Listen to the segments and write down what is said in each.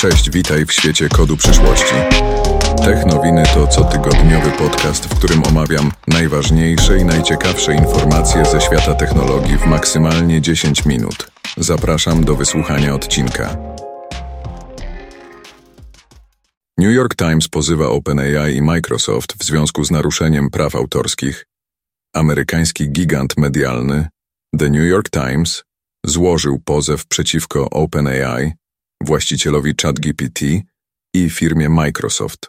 Cześć, witaj w świecie kodu przyszłości. Technowiny to cotygodniowy podcast, w którym omawiam najważniejsze i najciekawsze informacje ze świata technologii w maksymalnie 10 minut. Zapraszam do wysłuchania odcinka. New York Times pozywa OpenAI i Microsoft w związku z naruszeniem praw autorskich. Amerykański gigant medialny The New York Times złożył pozew przeciwko OpenAI, właścicielowi ChatGPT i firmie Microsoft,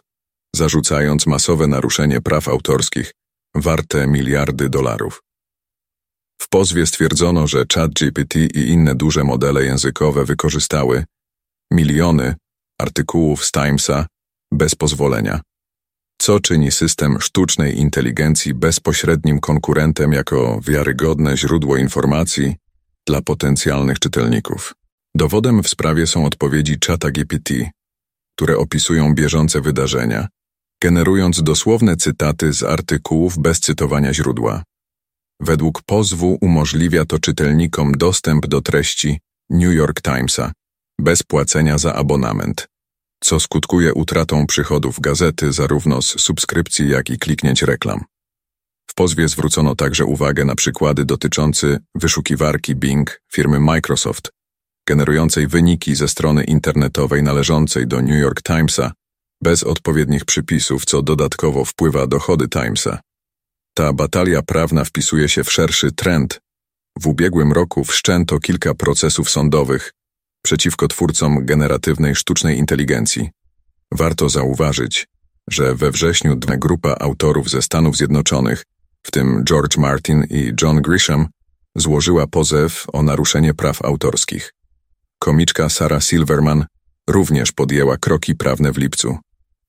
zarzucając masowe naruszenie praw autorskich warte miliardy dolarów. W pozwie stwierdzono, że ChatGPT i inne duże modele językowe wykorzystały miliony artykułów z Timesa bez pozwolenia, co czyni system sztucznej inteligencji bezpośrednim konkurentem jako wiarygodne źródło informacji dla potencjalnych czytelników. Dowodem w sprawie są odpowiedzi czata GPT, które opisują bieżące wydarzenia, generując dosłowne cytaty z artykułów bez cytowania źródła. Według pozwu umożliwia to czytelnikom dostęp do treści New York Timesa bez płacenia za abonament, co skutkuje utratą przychodów gazety zarówno z subskrypcji, jak i kliknięć reklam. W pozwie zwrócono także uwagę na przykłady dotyczące wyszukiwarki Bing firmy Microsoft, generującej wyniki ze strony internetowej należącej do New York Timesa, bez odpowiednich przypisów, co dodatkowo wpływa dochody Timesa. Ta batalia prawna wpisuje się w szerszy trend. W ubiegłym roku wszczęto kilka procesów sądowych przeciwko twórcom generatywnej sztucznej inteligencji. Warto zauważyć, że we wrześniu grupa autorów ze Stanów Zjednoczonych, w tym George Martin i John Grisham, złożyła pozew o naruszenie praw autorskich. Komiczka Sarah Silverman również podjęła kroki prawne w lipcu,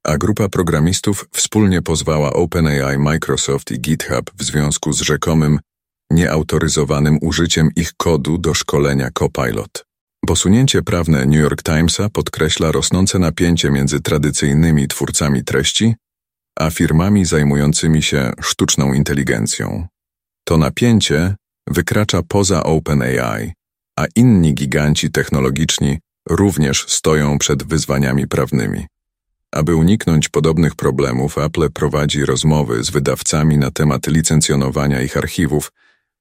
a grupa programistów wspólnie pozwała OpenAI, Microsoft i GitHub w związku z rzekomym nieautoryzowanym użyciem ich kodu do szkolenia Copilot. Posunięcie prawne New York Timesa podkreśla rosnące napięcie między tradycyjnymi twórcami treści a firmami zajmującymi się sztuczną inteligencją. To napięcie wykracza poza OpenAI, a inni giganci technologiczni również stoją przed wyzwaniami prawnymi. Aby uniknąć podobnych problemów, Apple prowadzi rozmowy z wydawcami na temat licencjonowania ich archiwów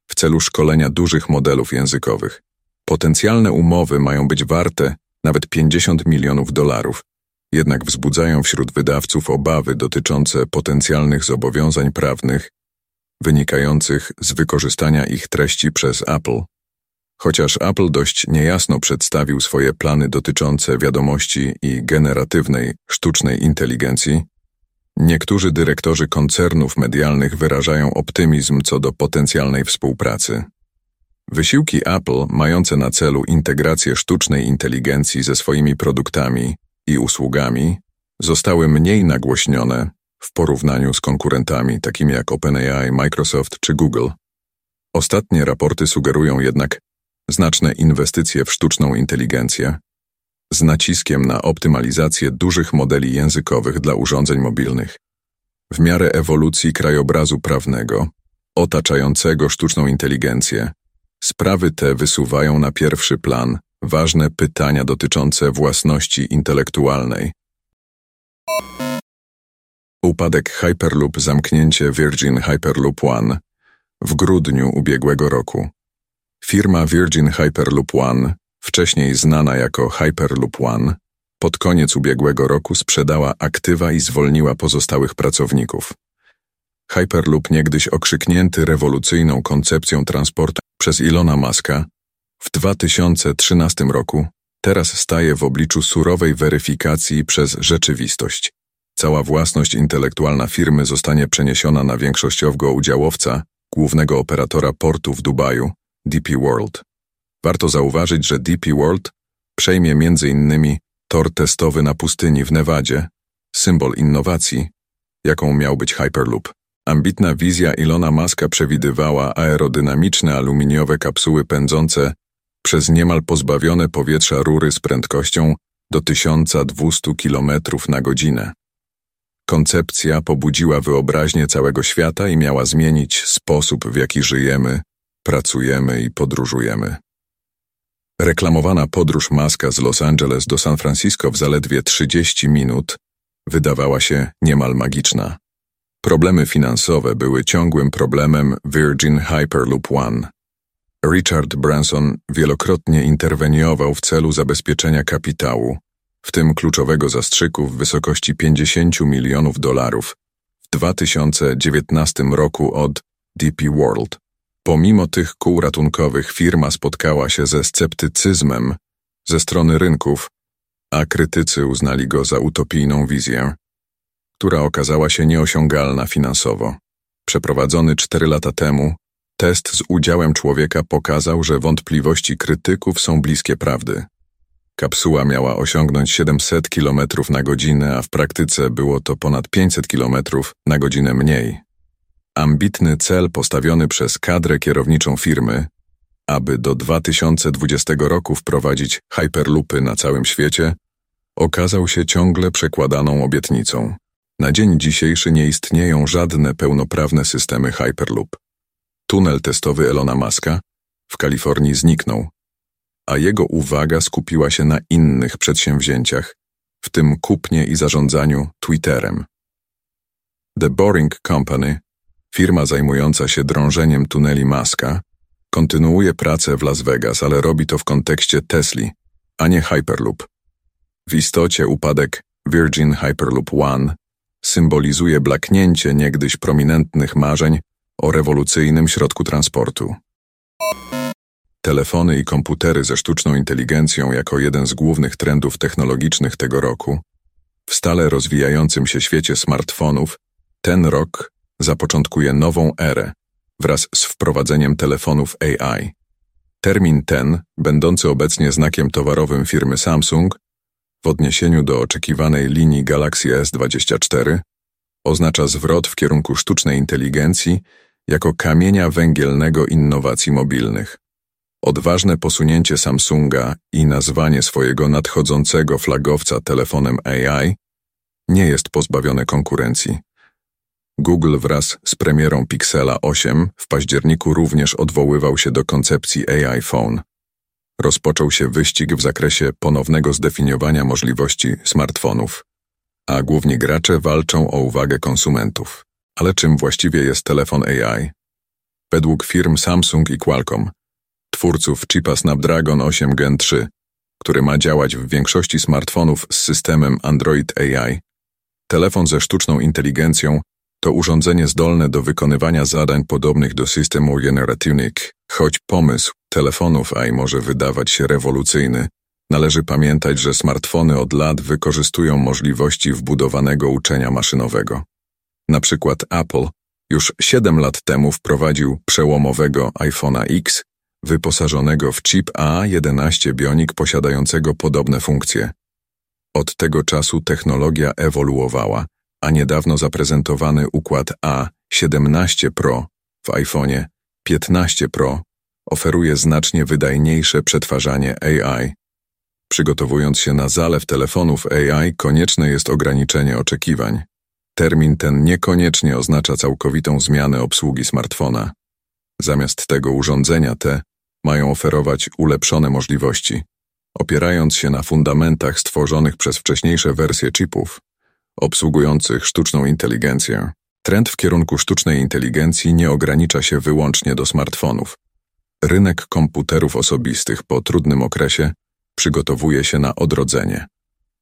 w celu szkolenia dużych modelów językowych. Potencjalne umowy mają być warte nawet 50 milionów dolarów, jednak wzbudzają wśród wydawców obawy dotyczące potencjalnych zobowiązań prawnych wynikających z wykorzystania ich treści przez Apple. Chociaż Apple dość niejasno przedstawił swoje plany dotyczące wiadomości i generatywnej sztucznej inteligencji, niektórzy dyrektorzy koncernów medialnych wyrażają optymizm co do potencjalnej współpracy. Wysiłki Apple, mające na celu integrację sztucznej inteligencji ze swoimi produktami i usługami, zostały mniej nagłośnione w porównaniu z konkurentami takimi jak OpenAI, Microsoft czy Google. Ostatnie raporty sugerują jednak znaczne inwestycje w sztuczną inteligencję, z naciskiem na optymalizację dużych modeli językowych dla urządzeń mobilnych. W miarę ewolucji krajobrazu prawnego, otaczającego sztuczną inteligencję, Sprawy te wysuwają na pierwszy plan ważne pytania dotyczące własności intelektualnej. Upadek Hyperloop, zamknięcie Virgin Hyperloop One w grudniu ubiegłego roku. Firma Virgin Hyperloop One, wcześniej znana jako Hyperloop One, pod koniec ubiegłego roku sprzedała aktywa i zwolniła pozostałych pracowników. Hyperloop, niegdyś okrzyknięty rewolucyjną koncepcją transportu przez Ilona Maska, w 2013 roku teraz staje w obliczu surowej weryfikacji przez rzeczywistość. Cała własność intelektualna firmy zostanie przeniesiona na większościowego udziałowca, głównego operatora portu w Dubaju, DP World. Warto zauważyć, że DP World przejmie m.in. tor testowy na pustyni w Nevadzie, symbol innowacji, jaką miał być Hyperloop. Ambitna wizja Ilona Maska przewidywała aerodynamiczne aluminiowe kapsuły pędzące przez niemal pozbawione powietrza rury z prędkością do 1200 km na godzinę. Koncepcja pobudziła wyobraźnię całego świata i miała zmienić sposób, w jaki żyjemy, pracujemy i podróżujemy. Reklamowana podróż Maska z Los Angeles do San Francisco w zaledwie 30 minut wydawała się niemal magiczna. Problemy finansowe były ciągłym problemem Virgin Hyperloop One. Richard Branson wielokrotnie interweniował w celu zabezpieczenia kapitału, w tym kluczowego zastrzyku w wysokości 50 milionów dolarów w 2019 roku od DP World. Pomimo tych kół ratunkowych firma spotkała się ze sceptycyzmem ze strony rynków, a krytycy uznali go za utopijną wizję, która okazała się nieosiągalna finansowo. Przeprowadzony cztery lata temu, test z udziałem człowieka pokazał, że wątpliwości krytyków są bliskie prawdy. Kapsuła miała osiągnąć 700 km na godzinę, a w praktyce było to ponad 500 km na godzinę mniej. Ambitny cel postawiony przez kadrę kierowniczą firmy, aby do 2020 roku wprowadzić hyperloopy na całym świecie, okazał się ciągle przekładaną obietnicą. Na dzień dzisiejszy nie istnieją żadne pełnoprawne systemy Hyperloop. Tunel testowy Elona Muska w Kalifornii zniknął, a jego uwaga skupiła się na innych przedsięwzięciach, w tym kupnie i zarządzaniu Twitterem. The Boring Company, firma zajmująca się drążeniem tuneli Muska, kontynuuje pracę w Las Vegas, ale robi to w kontekście Tesli, a nie Hyperloop. W istocie upadek Virgin Hyperloop One symbolizuje blaknięcie niegdyś prominentnych marzeń o rewolucyjnym środku transportu. Telefony i komputery ze sztuczną inteligencją jako jeden z głównych trendów technologicznych tego roku. W stale rozwijającym się świecie smartfonów, ten rok zapoczątkuje nową erę wraz z wprowadzeniem telefonów AI. Termin ten, będący obecnie znakiem towarowym firmy Samsung, w odniesieniu do oczekiwanej linii Galaxy S24 oznacza zwrot w kierunku sztucznej inteligencji jako kamienia węgielnego innowacji mobilnych. Odważne posunięcie Samsunga i nazwanie swojego nadchodzącego flagowca telefonem AI nie jest pozbawione konkurencji. Google wraz z premierą Pixela 8 w październiku również odwoływał się do koncepcji AI Phone rozpoczął się wyścig w zakresie ponownego zdefiniowania możliwości smartfonów, a główni gracze walczą o uwagę konsumentów. Ale czym właściwie jest telefon AI? Według firm Samsung i Qualcomm, twórców chipa Snapdragon 8 Gen 3, który ma działać w większości smartfonów z systemem Android AI, telefon ze sztuczną inteligencją to urządzenie zdolne do wykonywania zadań podobnych do systemu Generative, choć pomysł telefonów AI może wydawać się rewolucyjny, należy pamiętać, że smartfony od lat wykorzystują możliwości wbudowanego uczenia maszynowego. Na przykład Apple już 7 lat temu wprowadził przełomowego iPhone'a X, wyposażonego w chip A11 Bionic posiadającego podobne funkcje. Od tego czasu technologia ewoluowała, a niedawno zaprezentowany układ A17 Pro w iPhone'ie 15 Pro oferuje znacznie wydajniejsze przetwarzanie AI. Przygotowując się na zalew telefonów AI, konieczne jest ograniczenie oczekiwań. Termin ten niekoniecznie oznacza całkowitą zmianę obsługi smartfona. Zamiast tego urządzenia te mają oferować ulepszone możliwości, opierając się na fundamentach stworzonych przez wcześniejsze wersje chipów, obsługujących sztuczną inteligencję. Trend w kierunku sztucznej inteligencji nie ogranicza się wyłącznie do smartfonów. Rynek komputerów osobistych po trudnym okresie przygotowuje się na odrodzenie.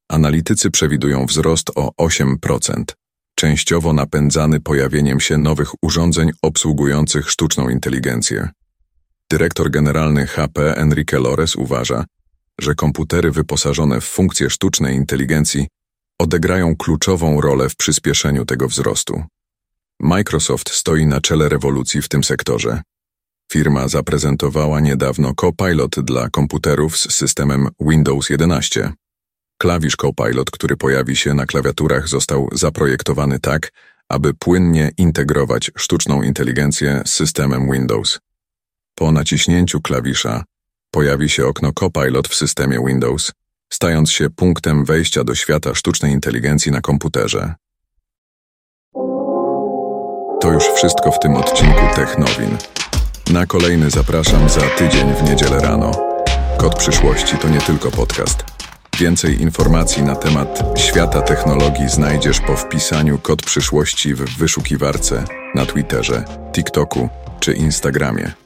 Analitycy przewidują wzrost o 8%, częściowo napędzany pojawieniem się nowych urządzeń obsługujących sztuczną inteligencję. Dyrektor generalny HP Enrique Lores uważa, że komputery wyposażone w funkcje sztucznej inteligencji odegrają kluczową rolę w przyspieszeniu tego wzrostu. Microsoft stoi na czele rewolucji w tym sektorze. Firma zaprezentowała niedawno Copilot dla komputerów z systemem Windows 11. Klawisz Copilot, który pojawi się na klawiaturach, został zaprojektowany tak, aby płynnie integrować sztuczną inteligencję z systemem Windows. Po naciśnięciu klawisza pojawi się okno Copilot w systemie Windows, stając się punktem wejścia do świata sztucznej inteligencji na komputerze. To już wszystko w tym odcinku Technowin. Na kolejny zapraszam za tydzień w niedzielę rano. Kod przyszłości to nie tylko podcast. Więcej informacji na temat świata technologii znajdziesz po wpisaniu Kod przyszłości w wyszukiwarce na Twitterze, TikToku czy Instagramie.